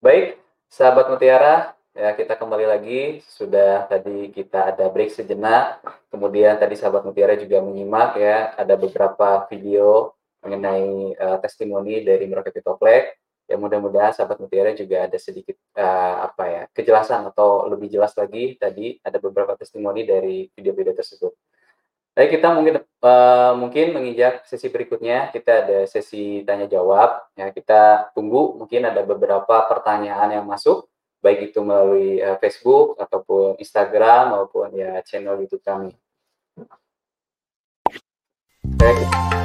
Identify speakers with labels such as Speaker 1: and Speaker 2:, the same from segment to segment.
Speaker 1: Baik, sahabat Mutiara, ya kita kembali lagi. Sudah tadi kita ada break sejenak. Kemudian tadi sahabat Mutiara juga menyimak ya, ada beberapa video mengenai uh, testimoni dari Merauke Pitoplek. Ya mudah-mudahan sahabat Mutiara juga ada sedikit uh, apa ya kejelasan atau lebih jelas lagi tadi ada beberapa testimoni dari video-video tersebut. Baik, kita mungkin uh, mungkin menginjak sesi berikutnya. Kita ada sesi tanya jawab. Ya, kita tunggu mungkin ada beberapa pertanyaan yang masuk, baik itu melalui uh, Facebook ataupun Instagram maupun ya channel YouTube kami. Baik.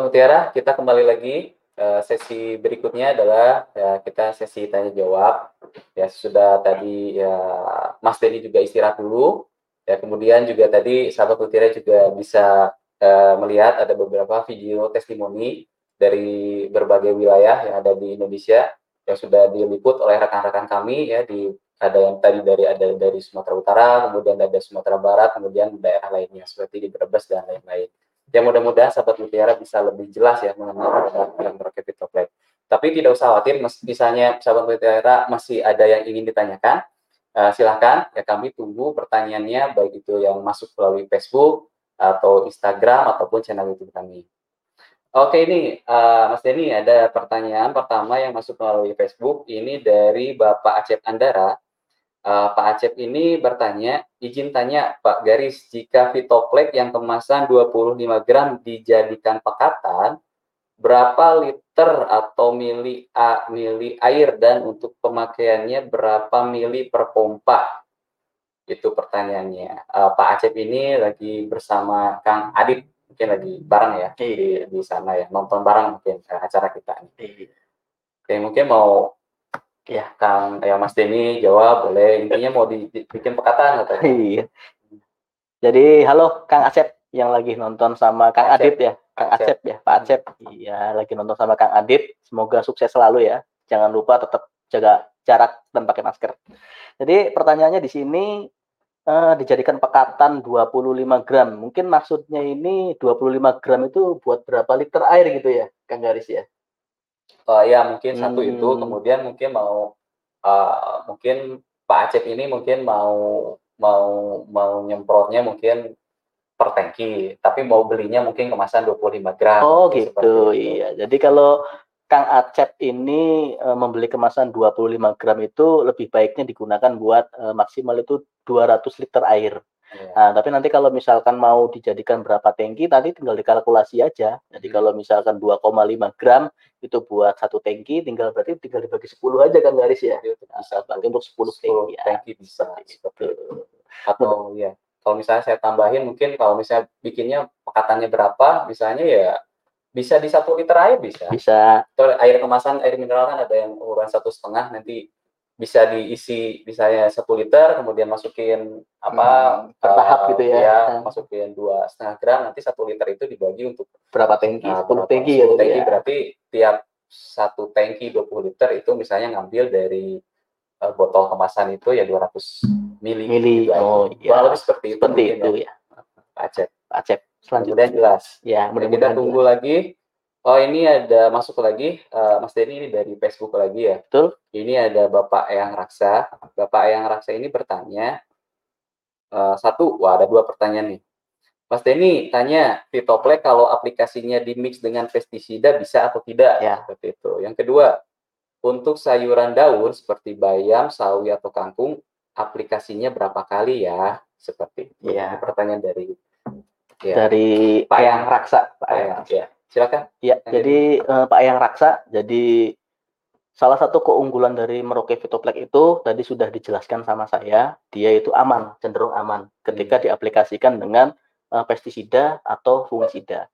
Speaker 1: Mutiara, kita kembali lagi. Uh, sesi berikutnya adalah ya, kita sesi tanya jawab. Ya sudah tadi ya Mas Denny juga istirahat dulu. Ya kemudian juga tadi sahabat Mutiara juga bisa uh, melihat ada beberapa video testimoni dari berbagai wilayah yang ada di Indonesia yang sudah diliput oleh rekan-rekan kami ya di ada yang tadi dari ada dari Sumatera Utara, kemudian ada Sumatera Barat, kemudian daerah lainnya seperti di Brebes dan lain-lain. Ya mudah-mudahan sahabat mutiara bisa lebih jelas ya mengenai produk yang Capital Play. Tapi tidak usah khawatir, misalnya sahabat mutiara masih ada yang ingin ditanyakan, uh, silahkan ya kami tunggu pertanyaannya baik itu yang masuk melalui Facebook atau Instagram ataupun channel YouTube kami. Oke ini uh, Mas Denny ada pertanyaan pertama yang masuk melalui Facebook ini dari Bapak Acep Andara Uh, Pak Acep ini bertanya, izin tanya Pak Garis, jika Vitoplek yang kemasan 25 gram dijadikan pekatan, berapa liter atau mili, a, mili air dan untuk pemakaiannya berapa mili per pompa? Itu pertanyaannya. Uh, Pak Acep ini lagi bersama Kang Adit, mungkin lagi bareng ya di, di sana ya, nonton bareng mungkin acara kita. Iya. Oke, mungkin mau Ya, Kang ya Mas Denny jawab boleh. Intinya mau dibikin pekatan atau?
Speaker 2: Iya. Jadi halo Kang Acep yang lagi nonton sama Kang Acep. Adit ya. Kang Acep. Acep ya, Pak Acep. Iya, lagi nonton sama Kang Adit. Semoga sukses selalu ya. Jangan lupa tetap jaga jarak dan pakai masker. Jadi pertanyaannya di sini uh, dijadikan pekatan 25 gram. Mungkin maksudnya ini 25 gram itu buat berapa liter air gitu ya, Kang Garis ya?
Speaker 1: Uh, ya mungkin satu itu. Hmm. kemudian mungkin mau uh, mungkin Pak Acep ini mungkin mau mau mau nyemprotnya mungkin per tangki tapi mau belinya mungkin kemasan 25 gram.
Speaker 2: Oh gitu. iya. Jadi kalau Kang Acep ini e, membeli kemasan 25 gram itu lebih baiknya digunakan buat e, maksimal itu 200 liter air. Nah, tapi nanti kalau misalkan mau dijadikan berapa tangki, tadi tinggal dikalkulasi aja. Jadi hmm. kalau misalkan 2,5 gram itu buat satu tangki, tinggal berarti tinggal dibagi 10 aja kan garis ya. Iya, bisa nah, berarti untuk 10 tangki.
Speaker 1: Ya. Tangki bisa. Seperti Atau ya, kalau misalnya saya tambahin mungkin kalau misalnya bikinnya pekatannya berapa, misalnya ya bisa di satu liter air bisa.
Speaker 2: Bisa.
Speaker 1: Atau air kemasan air mineral kan ada yang ukuran satu setengah nanti bisa diisi misalnya satu liter kemudian masukin apa
Speaker 2: Hmm, bertahap
Speaker 1: eh,
Speaker 2: gitu ya. Hmm.
Speaker 1: masukin dua setengah gram nanti satu liter itu dibagi untuk
Speaker 2: berapa tangki?
Speaker 1: Nah,
Speaker 2: 10
Speaker 1: berapa?
Speaker 2: tangki ya
Speaker 1: 10 tangki
Speaker 2: ya.
Speaker 1: berarti tiap satu tangki 20 liter itu misalnya ngambil dari eh, botol kemasan itu ya 200 mili.
Speaker 2: Mili.
Speaker 1: gitu aja.
Speaker 2: Oh, iya.
Speaker 1: Lebih seperti itu.
Speaker 2: Seperti itu
Speaker 1: ya,
Speaker 2: ya.
Speaker 1: Acep.
Speaker 2: Acep.
Speaker 1: Kemudian
Speaker 2: Selanjutnya
Speaker 1: jelas.
Speaker 2: ya,
Speaker 1: Oke, kita
Speaker 2: mudah-mudahan
Speaker 1: tunggu
Speaker 2: jelas.
Speaker 1: lagi. Oh ini ada masuk lagi, eh, Mas Denny ini dari Facebook lagi ya.
Speaker 2: Betul.
Speaker 1: Ini ada Bapak Eyang Raksa. Bapak Eyang Raksa ini bertanya eh, satu, wah ada dua pertanyaan nih. Mas Denny tanya, Fitoplek kalau aplikasinya di mix dengan pestisida bisa atau tidak?
Speaker 2: Ya.
Speaker 1: Seperti itu. Yang kedua, untuk sayuran daun seperti bayam, sawi atau kangkung, aplikasinya berapa kali ya? Seperti itu.
Speaker 2: Ya.
Speaker 1: Ini pertanyaan dari ya,
Speaker 2: Dari
Speaker 1: Pak
Speaker 2: Pak
Speaker 1: Yang.
Speaker 2: Yang Raksa. Pak
Speaker 1: Pak
Speaker 2: Yang
Speaker 1: Eyang. Ya, silakan.
Speaker 2: Ya, jadi eh, Pak Yang Raksa, jadi salah satu keunggulan dari Merauke Fitoplek itu tadi sudah dijelaskan sama saya, dia itu aman, cenderung aman ketika
Speaker 1: Hmm.
Speaker 2: diaplikasikan dengan eh, pestisida atau fungisida.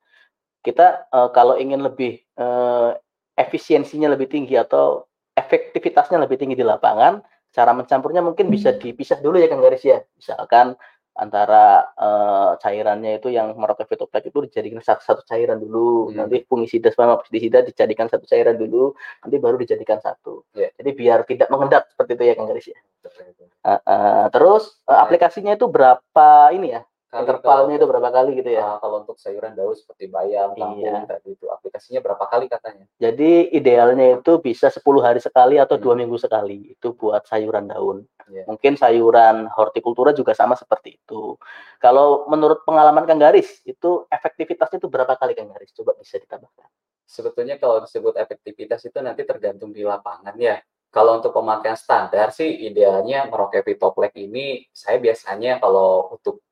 Speaker 2: Kita eh, kalau ingin lebih eh, efisiensinya lebih tinggi atau efektivitasnya lebih tinggi di lapangan, cara mencampurnya mungkin bisa dipisah dulu ya Kang Garis ya. Misalkan antara eh, cairannya itu yang Merauke Fitoplek itu dijadikan satu, satu cairan dulu,
Speaker 1: Hmm.
Speaker 2: nanti fungisida sama pestisida dijadikan satu cairan dulu, nanti baru dijadikan satu.
Speaker 1: Ya.
Speaker 2: Jadi biar tidak mengendap seperti itu ya Kang Garis ya. Eh, eh, terus
Speaker 1: Ya.
Speaker 2: aplikasinya itu berapa ini ya? Intervalnya itu berapa kali gitu ya?
Speaker 1: Ah, kalau untuk sayuran daun seperti bayam, kangkung
Speaker 2: Iya.
Speaker 1: tadi itu aplikasinya berapa kali katanya?
Speaker 2: Jadi idealnya itu bisa 10 hari sekali atau dua
Speaker 1: Hmm.
Speaker 2: minggu sekali. Itu buat sayuran daun.
Speaker 1: Iya.
Speaker 2: Mungkin sayuran hortikultura juga sama seperti itu. Kalau menurut pengalaman Kang Garis, itu efektivitasnya itu berapa kali Kang Garis? Coba bisa ditambahkan.
Speaker 1: Sebetulnya kalau disebut efektivitas itu nanti tergantung di lapangan ya. Kalau untuk pemakaian standar sih idealnya Merauke Fitoplek ini saya biasanya kalau untuk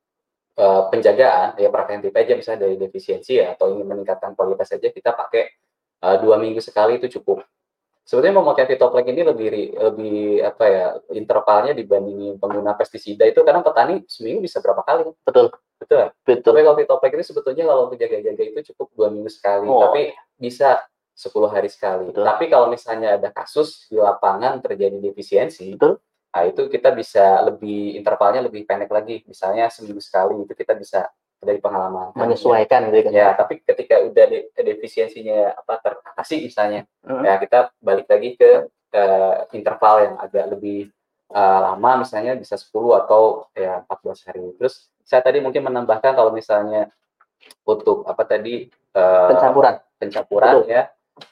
Speaker 1: eh, penjagaan ya preventif aja misalnya dari defisiensi ya atau ingin meningkatkan kualitas saja kita pakai eh, dua minggu sekali itu cukup. Sebetulnya memakai Fitoplek ini lebih lebih apa ya intervalnya dibandingin pengguna pestisida itu kadang petani seminggu bisa berapa kali
Speaker 2: Betul,
Speaker 1: betul ya?
Speaker 2: betul.
Speaker 1: Tapi kalau Fitoplek itu sebetulnya kalau untuk jaga-jaga itu cukup dua minggu sekali,
Speaker 2: Oh.
Speaker 1: tapi bisa 10 hari sekali.
Speaker 2: Betul.
Speaker 1: Tapi kalau misalnya ada kasus di lapangan terjadi defisiensi,
Speaker 2: Betul.
Speaker 1: Nah itu kita bisa lebih intervalnya lebih pendek lagi. Misalnya seminggu sekali itu kita bisa dari pengalaman.
Speaker 2: Menyesuaikan gitu kan.
Speaker 1: Ya, tapi ketika udah de- defisiensinya apa teratasi misalnya,
Speaker 2: Mm.
Speaker 1: ya kita balik lagi ke eh, interval yang agak lebih eh, lama misalnya bisa 10 atau ya 14 hari. Terus saya tadi mungkin menambahkan kalau misalnya untuk apa tadi eh,
Speaker 2: Pencampuran.
Speaker 1: pencampuran
Speaker 2: Betul.
Speaker 1: ya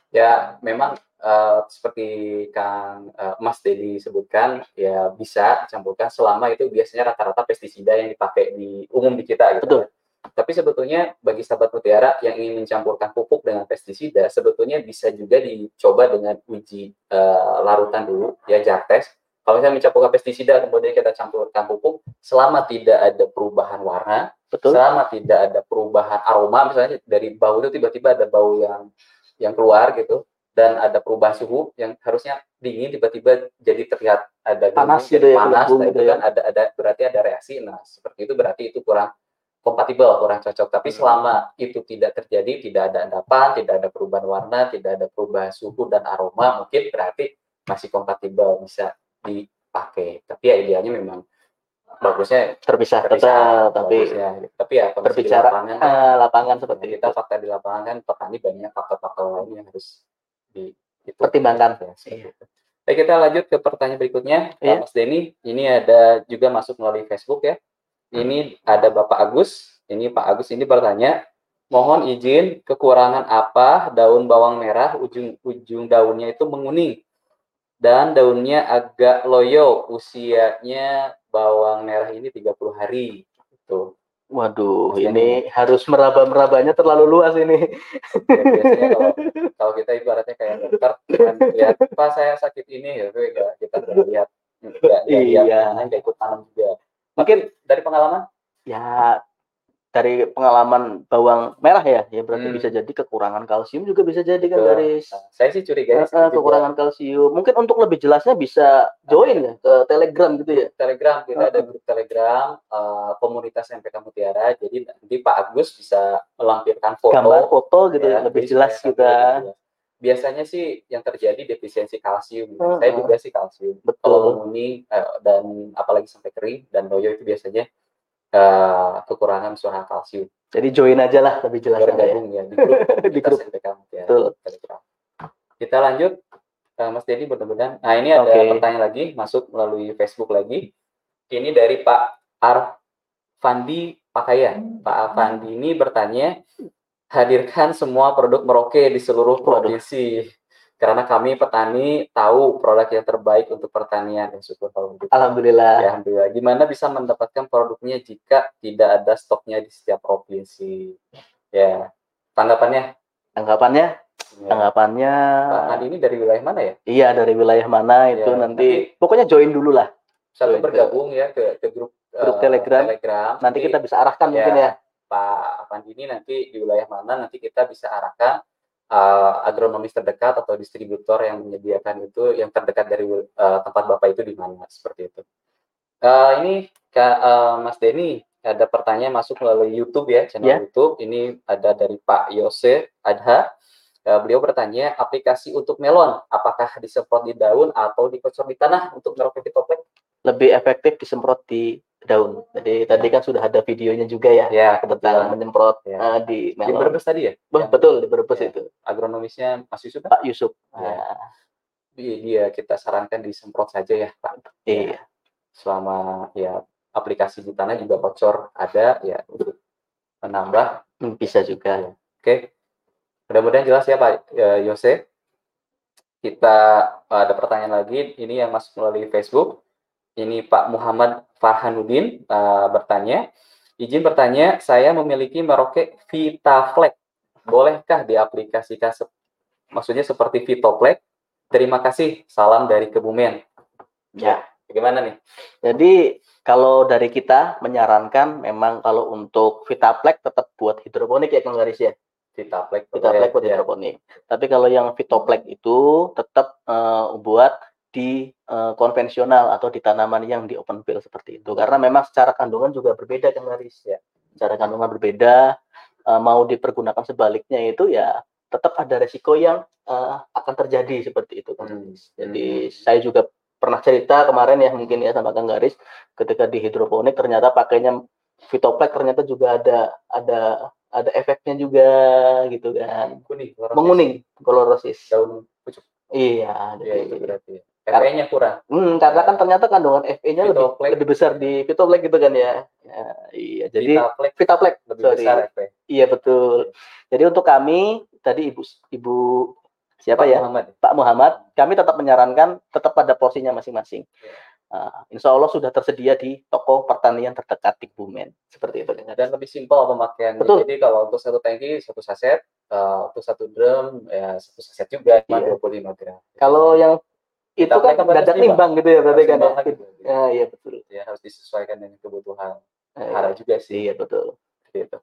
Speaker 1: ya memang eh, seperti Kang eh, Mas Dedi sebutkan ya bisa dicampurkan selama itu biasanya rata-rata pestisida yang dipakai di umum di kita gitu
Speaker 2: Betul.
Speaker 1: ya. Tapi sebetulnya bagi sahabat mutiara yang ingin mencampurkan pupuk dengan pestisida sebetulnya bisa juga dicoba dengan uji eh, larutan dulu ya jar test. Kalau misalnya mencampurkan pestisida kemudian kita campurkan pupuk selama tidak ada perubahan warna
Speaker 2: Betul.
Speaker 1: selama tidak ada perubahan aroma misalnya dari bau itu tiba-tiba ada bau yang yang keluar gitu dan ada perubahan suhu yang harusnya dingin tiba-tiba jadi terlihat ada
Speaker 2: Panas gitu ya,
Speaker 1: panas nah,
Speaker 2: gitu
Speaker 1: itu
Speaker 2: ya.
Speaker 1: kan ada ada berarti ada reaksi nah seperti itu berarti itu kurang kompatibel kurang cocok tapi
Speaker 2: Hmm.
Speaker 1: selama itu tidak terjadi tidak ada endapan tidak ada perubahan warna tidak ada perubahan suhu dan aroma mungkin berarti masih kompatibel bisa dipakai tapi ya idealnya memang bagusnya
Speaker 2: Terpisah,
Speaker 1: terpisah,
Speaker 2: tetap, tapi
Speaker 1: bagusnya. tapi ya
Speaker 2: berbicara
Speaker 1: lapangan
Speaker 2: eh, lapangan seperti
Speaker 1: kita
Speaker 2: itu.
Speaker 1: fakta di lapangan kan petani banyak faktor-faktor lain yang harus di itu
Speaker 2: Pertimbangkan.
Speaker 1: Ya, seperti itu. Baik, kita lanjut ke pertanyaan berikutnya. Pak
Speaker 2: Iya.
Speaker 1: Mas Denny ini ada juga masuk melalui Facebook ya. Ini ada Bapak Agus. Ini Pak Agus ini bertanya mohon izin kekurangan apa daun bawang merah ujung ujung daunnya itu menguning? Dan daunnya agak loyo usianya bawang merah ini 30 hari. Itu
Speaker 2: Waduh, ini harus meraba-merabanya terlalu luas ini.
Speaker 1: Ya, biasanya kalau kalau kita ibaratnya kayak dokter lihat pas saya sakit ini ya nggak kita nggak lihat nggak nggak lihat
Speaker 2: Iya.
Speaker 1: nggak ikut tanam juga
Speaker 2: Mungkin
Speaker 1: dari pengalaman
Speaker 2: ya dari pengalaman bawang merah ya, ya berarti
Speaker 1: Hmm.
Speaker 2: bisa jadi kekurangan kalsium juga bisa jadi kan dari
Speaker 1: nah, saya sih curiga
Speaker 2: eh, kekurangan kalsium. Mungkin untuk lebih jelasnya bisa join ya ke Telegram gitu ya.
Speaker 1: Telegram kita ada
Speaker 2: Uh-uh.
Speaker 1: grup Telegram eh, komunitas MPK Mutiara jadi nanti Pak Agus bisa melampirkan foto
Speaker 2: Gambar foto gitu ya,
Speaker 1: ya,
Speaker 2: lebih jelas kita.
Speaker 1: jelas. biasanya sih yang terjadi defisiensi kalsium.
Speaker 2: Hmm.
Speaker 1: Saya juga sih kalsium.
Speaker 2: Betul.
Speaker 1: Kalau menguning eh, dan apalagi sampai kering dan loyo itu biasanya eh, kekurangan unsur kalsium.
Speaker 2: Jadi join aja lah lebih jelas ya.
Speaker 1: Bergabung ya di grup
Speaker 2: Di grup.
Speaker 1: Ya,
Speaker 2: Betul.
Speaker 1: Kita lanjut eh, Mas Dedi mudah-mudahan. Nah, ini ada pertanyaan lagi masuk melalui Facebook lagi. Ini dari Pak Arfandi Pakaya. Pak Arfandi ini bertanya, hadirkan semua produk Merauke di seluruh
Speaker 2: Waduh.
Speaker 1: provinsi. Karena kami petani tahu produk yang terbaik untuk pertanian. Ya, syukur kalau begitu.
Speaker 2: Alhamdulillah.
Speaker 1: Ya, alhamdulillah. Gimana bisa mendapatkan produknya jika tidak ada stoknya di setiap provinsi? Ya, tanggapannya?
Speaker 2: Anggapannya,
Speaker 1: Ya.
Speaker 2: anggapannya
Speaker 1: Pak ini dari wilayah mana ya?
Speaker 2: iya dari wilayah mana itu
Speaker 1: Ya,
Speaker 2: nanti pokoknya join dulu lah.
Speaker 1: Satu bergabung ya ke, ke grup,
Speaker 2: Grup
Speaker 1: eh,
Speaker 2: Telegram.
Speaker 1: Telegram.
Speaker 2: Nanti kita bisa arahkan
Speaker 1: ya,
Speaker 2: mungkin ya.
Speaker 1: Pak Pandi ini nanti di wilayah mana nanti kita bisa arahkan eh, agronomis terdekat atau distributor yang menyediakan itu yang terdekat dari eh, tempat Bapak itu di mana seperti itu. Eh, ini Kak eh, Mas Denny ada pertanyaan masuk melalui YouTube ya channel
Speaker 2: Ya.
Speaker 1: YouTube. Ini ada dari Pak Yose Adha. Eh, beliau bertanya aplikasi untuk melon apakah disemprot di daun atau dikocor di tanah untuk Merauke Fitoplek?
Speaker 2: Lebih efektif disemprot di daun. Jadi tadi kan sudah ada videonya juga ya
Speaker 1: Ya
Speaker 2: tentang
Speaker 1: kebetulan
Speaker 2: menyemprot
Speaker 1: Ya.
Speaker 2: eh, di
Speaker 1: di
Speaker 2: melon.
Speaker 1: Brebes tadi ya.
Speaker 2: Wah,
Speaker 1: Yang
Speaker 2: betul di Brebes
Speaker 1: Ya.
Speaker 2: itu.
Speaker 1: agronomisnya Mas Yusuf kan?
Speaker 2: Pak Yusuf.
Speaker 1: Ya.
Speaker 2: Ya,
Speaker 1: Iya, dia kita sarankan disemprot saja ya Pak.
Speaker 2: iya.
Speaker 1: Selama ya aplikasi di tanah juga bocor ada ya untuk menambah.
Speaker 2: Hmm, Bisa juga.
Speaker 1: Oke, mudah-mudahan jelas ya Pak eh, Yose. Kita ada pertanyaan lagi. Ini yang masuk melalui Facebook. Ini Pak Muhammad Farhanuddin eh, bertanya. Izin bertanya, saya memiliki Merauke VitaFlex. Bolehkah diaplikasikan sep- maksudnya seperti Vitoplex? Terima kasih. Salam dari Kebumen.
Speaker 2: Ya.
Speaker 1: Bagaimana nih?
Speaker 2: Jadi kalau dari kita menyarankan memang kalau untuk Vitaplex tetap buat hidroponik ya Kang Garis ya.
Speaker 1: Vitaplex.
Speaker 2: Vitaplex buat
Speaker 1: ya.
Speaker 2: hidroponik. Tapi kalau yang Vitoplex itu tetap eh, buat di eh, konvensional atau di tanaman yang di open field seperti itu. Karena memang secara kandungan juga berbeda Kang Garis ya. Secara kandungan berbeda eh, mau dipergunakan sebaliknya itu ya tetap ada resiko yang eh, akan terjadi seperti itu Kang
Speaker 1: Hmm.
Speaker 2: Jadi saya juga pernah cerita kemarin ya mungkin ya sama Kang Garis ketika di hidroponik ternyata pakainya Vitoplex ternyata juga ada ada ada efeknya juga gitu kan
Speaker 1: Kuning. klorosis.
Speaker 2: menguning klorosis
Speaker 1: Daun pucuk.
Speaker 2: iya
Speaker 1: Ya, itu berarti. FE-nya kurang.
Speaker 2: hmm, karena kan ternyata kandungan Fe-nya lebih lebih besar di Vitoplex gitu kan ya, Ya, iya jadi
Speaker 1: Vitaplex lebih
Speaker 2: sorry
Speaker 1: besar FE.
Speaker 2: iya betul jadi untuk kami tadi ibu ibu siapa
Speaker 1: Pak
Speaker 2: ya
Speaker 1: Muhammad.
Speaker 2: Pak Muhammad, kami tetap menyarankan tetap pada porsinya masing-masing. Uh, insya Allah sudah tersedia di toko pertanian terdekat di Bumen. Seperti itu.
Speaker 1: Dan lebih simpel pemakaiannya.
Speaker 2: Betul.
Speaker 1: Jadi kalau untuk satu tangki satu saset, eh, untuk satu drum ya satu saset juga
Speaker 2: Iya.
Speaker 1: 25 gram.
Speaker 2: Kalau yang itu kan dadak
Speaker 1: nimbang.
Speaker 2: gitu ya berarti kan ya.
Speaker 1: tuh.
Speaker 2: Ya, iya betul.
Speaker 1: Ya harus disesuaikan dengan kebutuhan
Speaker 2: Eh,
Speaker 1: hara juga sih.
Speaker 2: Iya betul.
Speaker 1: gitu.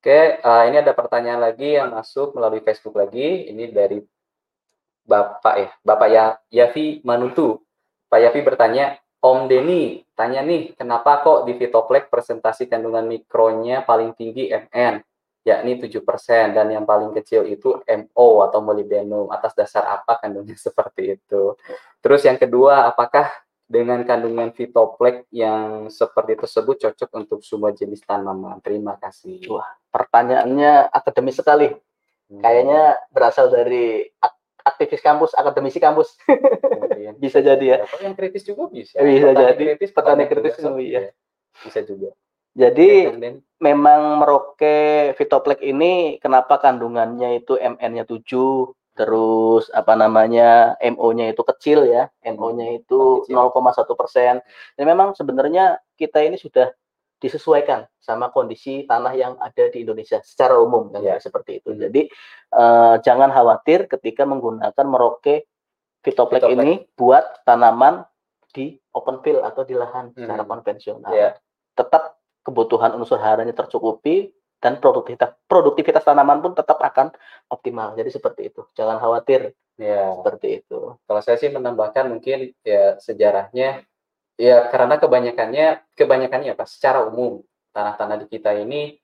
Speaker 1: Oke, eh, ini ada pertanyaan lagi yang masuk melalui Facebook lagi. Ini dari Bapak ya, Bapak ya Yafi Manutu. Pak Yafi bertanya, Om Denny, tanya nih, kenapa kok di Vitoplex presentasi kandungan mikronya paling tinggi MN, yakni 7%, dan yang paling kecil itu MO atau molybdenum. Atas dasar apa kandungnya seperti itu? Terus yang kedua, apakah dengan kandungan Vitoplex yang seperti tersebut cocok untuk semua jenis tanaman? Terima kasih.
Speaker 2: Wah. Pertanyaannya akademis sekali.
Speaker 1: Hmm.
Speaker 2: Kayaknya berasal dari ak- aktivis kampus, akademisi kampus. Bisa jadi ya.
Speaker 1: Yang kritis juga bisa.
Speaker 2: Bisa
Speaker 1: Petani
Speaker 2: jadi.
Speaker 1: Kritis,
Speaker 2: Petani
Speaker 1: petani
Speaker 2: kritis,
Speaker 1: juga,
Speaker 2: oh iya.
Speaker 1: ya. Bisa juga.
Speaker 2: Jadi memang Merauke Vitoplex ini kenapa kandungannya itu MN-nya 7, terus apa namanya MO-nya itu kecil ya, MO-nya itu
Speaker 1: Kecil.
Speaker 2: 0,1 persen. Dan memang sebenarnya kita ini sudah disesuaikan sama kondisi tanah yang ada di Indonesia secara umum kan
Speaker 1: Ya.
Speaker 2: seperti itu.
Speaker 1: Hmm.
Speaker 2: Jadi eh, jangan khawatir ketika menggunakan Merauke Vitoplex ini buat tanaman di open field atau di lahan secara
Speaker 1: Hmm.
Speaker 2: konvensional
Speaker 1: Ya.
Speaker 2: tetap kebutuhan unsur haranya tercukupi dan produktivitas produktivitas tanaman pun tetap akan optimal. Jadi seperti itu. Jangan khawatir
Speaker 1: Ya.
Speaker 2: seperti itu.
Speaker 1: Kalau saya sih menambahkan mungkin ya sejarahnya ya karena kebanyakannya kebanyakannya apa secara umum tanah-tanah di kita ini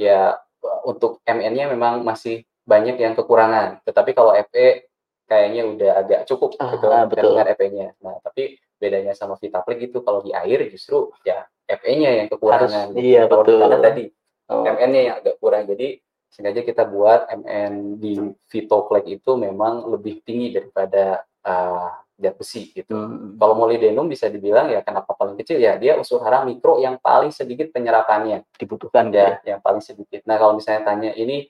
Speaker 1: ya untuk MN-nya memang masih banyak yang kekurangan. Tetapi kalau FE kayaknya udah agak cukup
Speaker 2: Ah,
Speaker 1: gitu
Speaker 2: ah, betul.
Speaker 1: kandungan FE-nya. Nah, tapi bedanya sama Vitaplik itu kalau di air justru ya FE-nya yang kekurangan.
Speaker 2: Harus- iya,
Speaker 1: kalau di
Speaker 2: betul.
Speaker 1: tanah tadi
Speaker 2: Oh,
Speaker 1: MN-nya yang agak kurang. Jadi sengaja kita buat MN di Vitoflex itu memang lebih tinggi daripada uh, zat besi gitu.
Speaker 2: hmm.
Speaker 1: Kalau molybdenum bisa dibilang ya kenapa paling kecil ya dia unsur hara mikro yang paling sedikit penyerapannya
Speaker 2: dibutuhkan
Speaker 1: ya
Speaker 2: ya.
Speaker 1: yang paling sedikit. Nah kalau misalnya tanya ini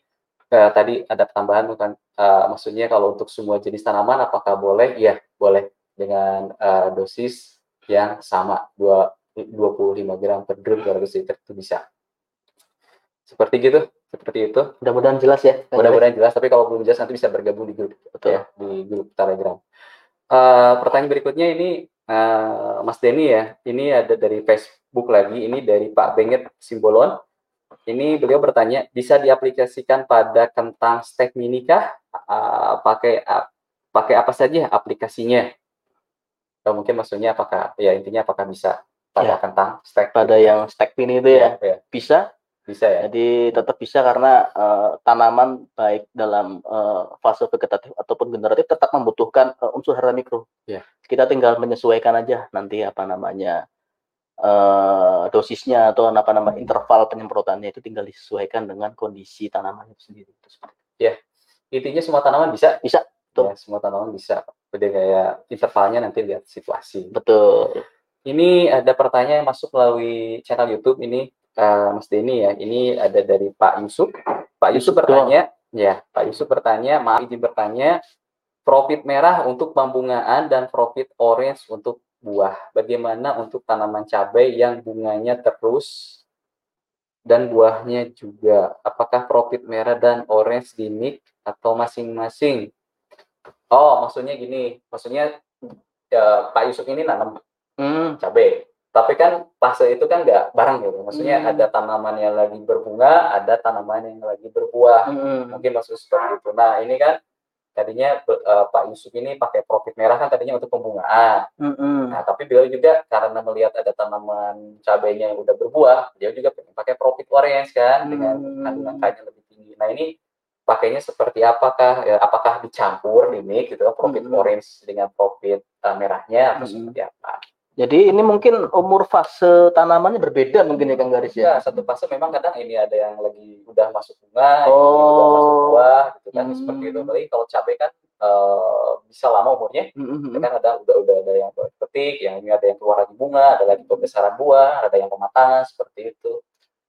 Speaker 1: eh, tadi ada tambahan bukan eh, maksudnya kalau untuk semua jenis tanaman apakah boleh? Ya boleh dengan eh, dosis yang sama dua 25 gram per drum 200 liter itu bisa. Seperti gitu, seperti itu.
Speaker 2: Mudah-mudahan jelas ya.
Speaker 1: Mudah-mudahan jelas. Tapi kalau belum jelas nanti bisa bergabung di grup
Speaker 2: Betul.
Speaker 1: ya di grup Telegram. Eh, pertanyaan berikutnya ini eh, Mas Denny ya. Ini ada dari Facebook lagi. Ini dari Pak Benget Simbolon. Ini beliau bertanya, bisa diaplikasikan pada kentang stek mini kah? Eh, pakai ap- pakai apa saja aplikasinya? Atau mungkin maksudnya apakah ya intinya apakah bisa pada
Speaker 2: Ya.
Speaker 1: kentang stek
Speaker 2: Pada yang stack pin itu ya,
Speaker 1: ya,
Speaker 2: bisa.
Speaker 1: bisa ya.
Speaker 2: Jadi tetap bisa karena eh, tanaman baik dalam eh, fase vegetatif ataupun generatif tetap membutuhkan eh, unsur hara mikro.
Speaker 1: Ya.
Speaker 2: Kita tinggal menyesuaikan aja nanti apa namanya eh, dosisnya atau apa nama interval penyemprotannya itu tinggal disesuaikan dengan kondisi tanaman itu sendiri. Itu seperti itu.
Speaker 1: Intinya semua tanaman bisa.
Speaker 2: Bisa, betul.
Speaker 1: Ya, semua tanaman bisa. Jadi kayak intervalnya nanti lihat situasi.
Speaker 2: Betul.
Speaker 1: Ini ada pertanyaan yang masuk melalui channel YouTube ini eh, Mas Denny ya. Ini ada dari Pak Yusuf. Pak Yusuf bertanya, ya Pak Yusuf bertanya, maaf izin bertanya, profit merah untuk pembungaan dan profit orange untuk buah. Bagaimana untuk tanaman cabai yang bunganya terus dan buahnya juga? Apakah profit merah dan orange di mix atau masing-masing? Oh, maksudnya gini, maksudnya ya, Pak Yusuf ini nanam
Speaker 2: Hmm,
Speaker 1: cabai. Tapi kan fase itu kan nggak bareng gitu. Maksudnya
Speaker 2: Hmm.
Speaker 1: ada tanaman yang lagi berbunga, ada tanaman yang lagi berbuah.
Speaker 2: hmm,
Speaker 1: Mungkin maksud seperti itu. Nah ini kan tadinya eh, Pak Yusuf ini pakai profit merah kan tadinya untuk pembungaan.
Speaker 2: hmm.
Speaker 1: Nah tapi beliau juga karena melihat ada tanaman cabainya yang udah berbuah, dia juga pakai profit orange kan dengan
Speaker 2: Hmm.
Speaker 1: kandungan K-nya lebih tinggi. Nah ini pakainya seperti apakah? Ya, apakah dicampur di mix gitu profit
Speaker 2: Hmm.
Speaker 1: orange dengan profit eh, merahnya atau
Speaker 2: Hmm.
Speaker 1: seperti apa?
Speaker 2: Jadi ini mungkin umur fase tanamannya berbeda mungkin ya Kang Garis
Speaker 1: Ya,
Speaker 2: ya.
Speaker 1: satu fase memang kadang ini ada yang lagi udah masuk bunga, ini udah
Speaker 2: Oh.
Speaker 1: masuk buah, gitu kan,
Speaker 2: Hmm.
Speaker 1: seperti itu. Apalagi kalau cabai kan eh, bisa lama umurnya,
Speaker 2: Hmm, hmm,
Speaker 1: kan ada udah udah ada yang petik, yang ini ada yang keluar lagi bunga, ada lagi pembesaran buah, ada yang pematangan seperti itu,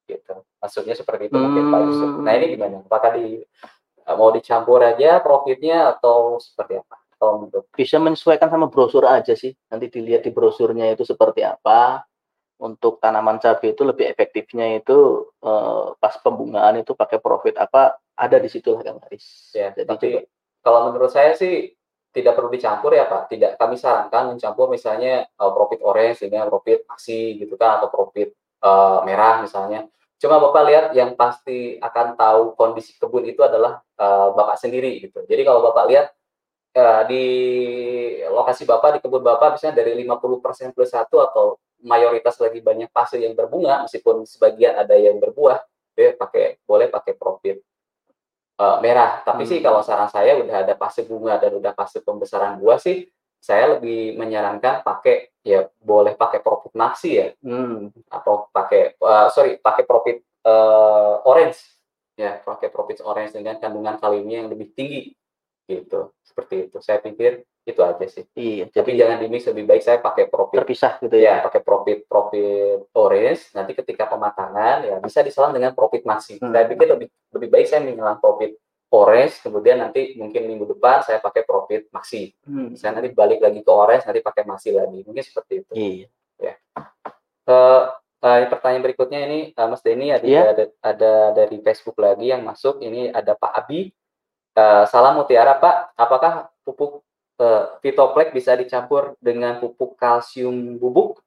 Speaker 1: gitu. Maksudnya seperti itu mungkin Pak Yusuf.
Speaker 2: Hmm.
Speaker 1: Nah ini gimana? Apakah di eh, mau dicampur aja profitnya atau seperti apa? Kalau menurut
Speaker 2: bisa menyesuaikan sama brosur aja sih. Nanti dilihat di brosurnya itu seperti apa. Untuk tanaman cabai itu lebih efektifnya itu eh, pas pembungaan itu pakai profit apa ada di situ lah Kang Haris.
Speaker 1: ya,
Speaker 2: Jadi
Speaker 1: tapi
Speaker 2: coba
Speaker 1: kalau menurut saya sih tidak perlu dicampur ya Pak. Tidak kami sarankan mencampur misalnya uh, profit orange dengan profit aksi gitu kan atau profit uh, merah misalnya. Cuma Bapak lihat yang pasti akan tahu kondisi kebun itu adalah uh, Bapak sendiri gitu. Jadi kalau Bapak lihat uh, di lokasi Bapak di kebun Bapak misalnya dari 50% plus satu atau mayoritas lagi banyak fase yang berbunga meskipun sebagian ada yang berbuah, ya pakai boleh pakai profit uh, merah. Tapi sih
Speaker 2: Hmm.
Speaker 1: kalau saran saya udah ada fase bunga dan udah fase pembesaran buah sih, saya lebih menyarankan pakai ya boleh pakai profit maxi ya
Speaker 2: hmm,
Speaker 1: atau pakai uh, sorry pakai profit uh, orange ya pakai profit orange dengan kandungan kaliumnya yang lebih tinggi gitu seperti itu. Saya pikir itu aja sih.
Speaker 2: iya,
Speaker 1: Tapi
Speaker 2: jadi
Speaker 1: jangan di mix lebih baik saya pakai profit
Speaker 2: terpisah gitu
Speaker 1: ya
Speaker 2: ya.
Speaker 1: pakai profit profit orange nanti ketika pematangan ya bisa diselang dengan profit maxi
Speaker 2: Hmm.
Speaker 1: saya pikir lebih lebih baik saya menyelang profit orange kemudian nanti mungkin minggu depan saya pakai profit maxi
Speaker 2: Hmm,
Speaker 1: saya nanti balik lagi ke orange nanti pakai maxi lagi mungkin seperti itu
Speaker 2: Iya.
Speaker 1: Eh, eh, pertanyaan berikutnya ini eh, Mas Denny ada,
Speaker 2: Iya.
Speaker 1: ada ada dari Facebook lagi yang masuk ini ada Pak Abi Eh, salam mutiara Pak apakah pupuk eh, Vitoplex bisa dicampur dengan pupuk kalsium bubuk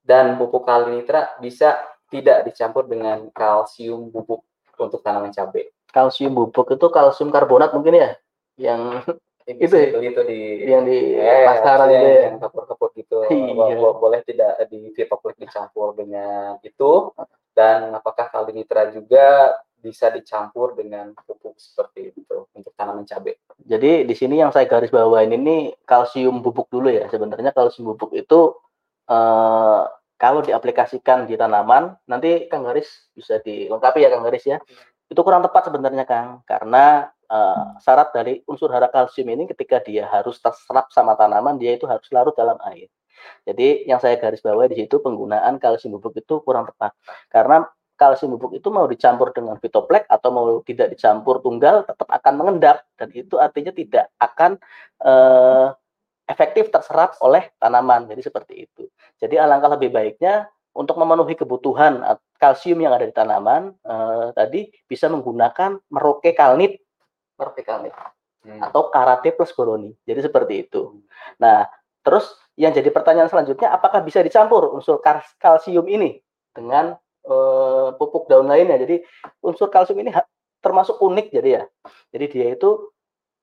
Speaker 1: dan pupuk kalinitra bisa tidak dicampur dengan kalsium bubuk untuk tanaman cabai
Speaker 2: Kalsium bubuk itu kalsium karbonat mungkin ya, yang Itu ya?
Speaker 1: itu di
Speaker 2: yang di
Speaker 1: Eh,
Speaker 2: pasaran
Speaker 1: maksudnya
Speaker 2: itu ya.
Speaker 1: yang kapur-kapur gitu
Speaker 2: Iya.
Speaker 1: Bo- bo- boleh tidak di Vitoplex dicampur dengan itu dan apakah kalinitra juga bisa dicampur dengan pupuk seperti itu tanaman cabai.
Speaker 2: Jadi di sini yang saya garis bawain ini kalsium bubuk dulu ya. Sebenarnya kalsium bubuk itu eh, kalau diaplikasikan di tanaman, nanti Kang Garis bisa dilengkapi ya Kang Garis ya. Itu kurang tepat sebenarnya Kang, karena uh, syarat dari unsur hara kalsium ini ketika dia harus terserap sama tanaman, dia itu harus larut dalam air. Jadi yang saya garis bawahi di situ penggunaan kalsium bubuk itu kurang tepat. Karena kalsium bubuk itu mau dicampur dengan fitoplek atau mau tidak dicampur tunggal tetap akan mengendap dan itu artinya tidak akan uh, efektif terserap oleh tanaman. Jadi seperti itu. Jadi alangkah lebih baiknya untuk memenuhi kebutuhan kalsium yang ada di tanaman eh, tadi bisa menggunakan meroke kalnit, meroke kalnit hmm. atau karate plus boroni. Jadi seperti itu. Hmm. Nah, terus yang jadi pertanyaan selanjutnya apakah bisa dicampur unsur kalsium ini dengan eh, pupuk daun lainnya? Jadi unsur kalsium ini termasuk unik jadi ya. Jadi dia itu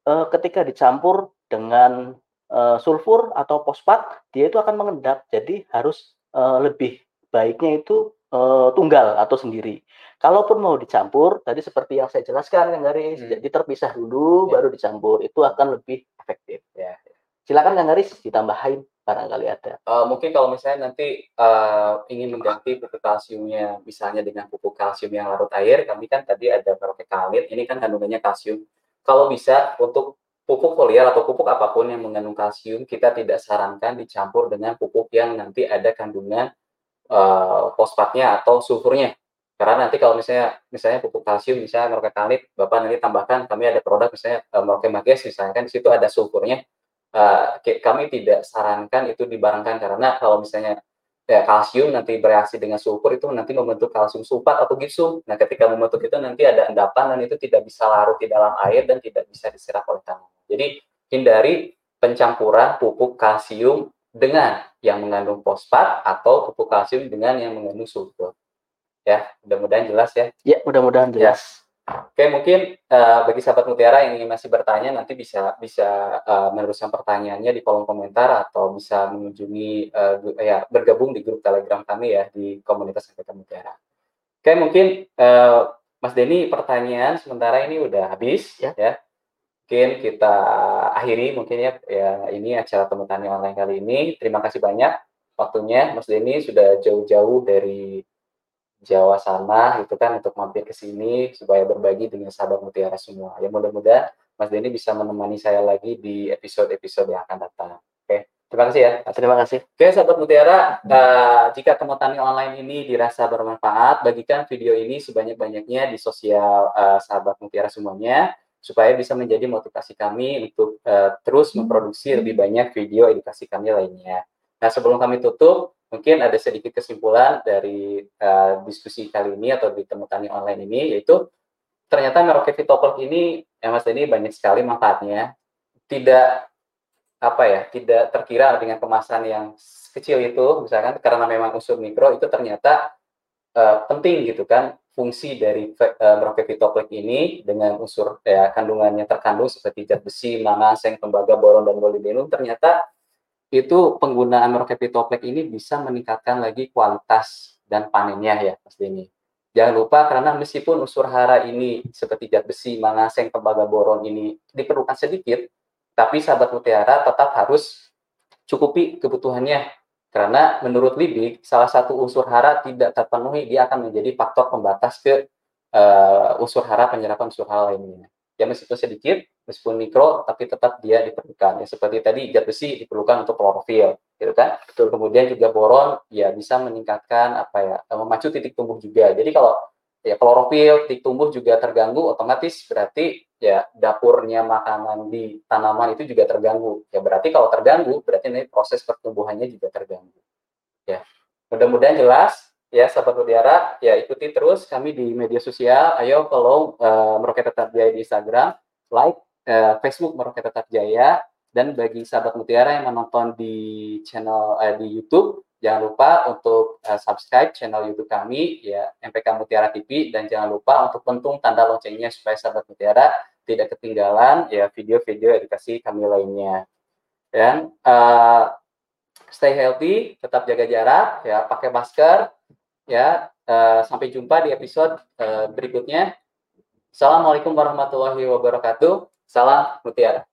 Speaker 2: eh, ketika dicampur dengan uh, sulfur atau fosfat dia itu akan mengendap jadi harus uh, lebih baiknya itu uh, tunggal atau sendiri kalaupun mau dicampur tadi seperti yang saya jelaskan Kang Garis hmm. jadi terpisah dulu ya. baru dicampur itu akan lebih efektif ya silakan Kang Garis ditambahin barangkali ada.
Speaker 1: Uh, mungkin kalau misalnya nanti uh, ingin mengganti pupuk kalsiumnya, misalnya dengan pupuk kalsium yang larut air, kami kan tadi ada kalit, ini kan kandungannya kalsium. Kalau bisa untuk pupuk foliar atau pupuk apa pun yang mengandung kalsium kita tidak sarankan dicampur dengan pupuk yang nanti ada kandungan uh, fosfatnya atau sulfurnya karena nanti kalau misalnya misalnya pupuk kalsium misalnya merokek kalit bapak nanti tambahkan kami ada produk misalnya uh, merokek misalnya di situ ada sulfurnya uh, kami tidak sarankan itu dibarengkan karena kalau misalnya ya kalsium nanti bereaksi dengan sulfur itu nanti membentuk kalsium sulfat atau gipsum. Nah, ketika membentuk itu nanti ada endapan dan itu tidak bisa larut di dalam air dan tidak bisa diserap oleh tanaman. Jadi hindari pencampuran pupuk kalsium dengan yang mengandung fosfat atau pupuk kalsium dengan yang mengandung sulfur. Ya, mudah-mudahan jelas ya.
Speaker 2: Ya, mudah-mudahan ya.
Speaker 1: Oke, mungkin uh, bagi sahabat mutiara yang ingin masih bertanya nanti bisa bisa uh, meneruskan pertanyaannya di kolom komentar atau bisa mengunjungi uh, ya bergabung di grup Telegram kami ya di komunitas angkatan mutiara. Oke, mungkin uh, Mas Denny pertanyaan sementara ini udah habis ya. ya. Mungkin kita akhiri mungkin ya ya ini acara temu tani online kali ini. Terima kasih banyak waktunya Mas Denny sudah jauh-jauh dari Jawa sana gitu kan untuk mampir ke sini supaya berbagi dengan sahabat mutiara semua. Ya mudah-mudahan Mas Denny bisa menemani saya lagi di episode-episode yang akan datang. Oke, terima kasih ya.
Speaker 2: Terima kasih.
Speaker 1: Oke, sahabat mutiara, uh, jika temu tani online ini dirasa bermanfaat, bagikan video ini sebanyak-banyaknya di sosial uh, sahabat mutiara semuanya supaya bisa menjadi motivasi kami untuk uh, terus memproduksi lebih banyak video edukasi kami lainnya. Nah, sebelum kami tutup, mungkin ada sedikit kesimpulan dari uh, diskusi kali ini atau di online ini yaitu ternyata Merauke Fitopel ini ya Mas ini banyak sekali manfaatnya. Tidak apa ya tidak terkira dengan kemasan yang kecil itu misalkan karena memang unsur mikro itu ternyata uh, penting gitu kan fungsi dari uh, Merauke ini dengan unsur ya kandungannya terkandung seperti zat besi, mangan, tembaga, boron dan molybdenum ternyata itu penggunaan Merokepitoplek ini bisa meningkatkan lagi kualitas dan panennya ya Mas Denny. Jangan lupa karena meskipun unsur hara ini seperti zat besi, mangaseng, tembaga boron ini diperlukan sedikit, tapi sahabat mutiara tetap harus cukupi kebutuhannya. Karena menurut Libik, salah satu unsur hara tidak terpenuhi, dia akan menjadi faktor pembatas ke uh, unsur hara penyerapan unsur hara lainnya ya meskipun sedikit, meskipun mikro, tapi tetap dia diperlukan. Ya seperti tadi zat besi diperlukan untuk klorofil, gitu kan. Betul. Kemudian juga boron ya bisa meningkatkan apa ya, memacu titik tumbuh juga. Jadi kalau ya klorofil, titik tumbuh juga terganggu, otomatis berarti ya dapurnya makanan di tanaman itu juga terganggu. Ya berarti kalau terganggu, berarti ini proses pertumbuhannya juga terganggu. Ya, mudah-mudahan jelas ya sahabat mutiara ya ikuti terus kami di media sosial. Ayo follow uh, Meroket Tetap Jaya di Instagram like uh, Facebook Meroket Tetap Jaya. Dan bagi sahabat mutiara yang menonton di channel uh, di YouTube jangan lupa untuk uh, subscribe channel YouTube kami ya MPK Mutiara TV dan jangan lupa untuk pentung tanda loncengnya supaya sahabat mutiara tidak ketinggalan ya video-video edukasi kami lainnya. Dan uh, stay healthy tetap jaga jarak ya pakai masker ya uh, sampai jumpa di episode uh, berikutnya assalamualaikum warahmatullahi wabarakatuh Salam Mutiara.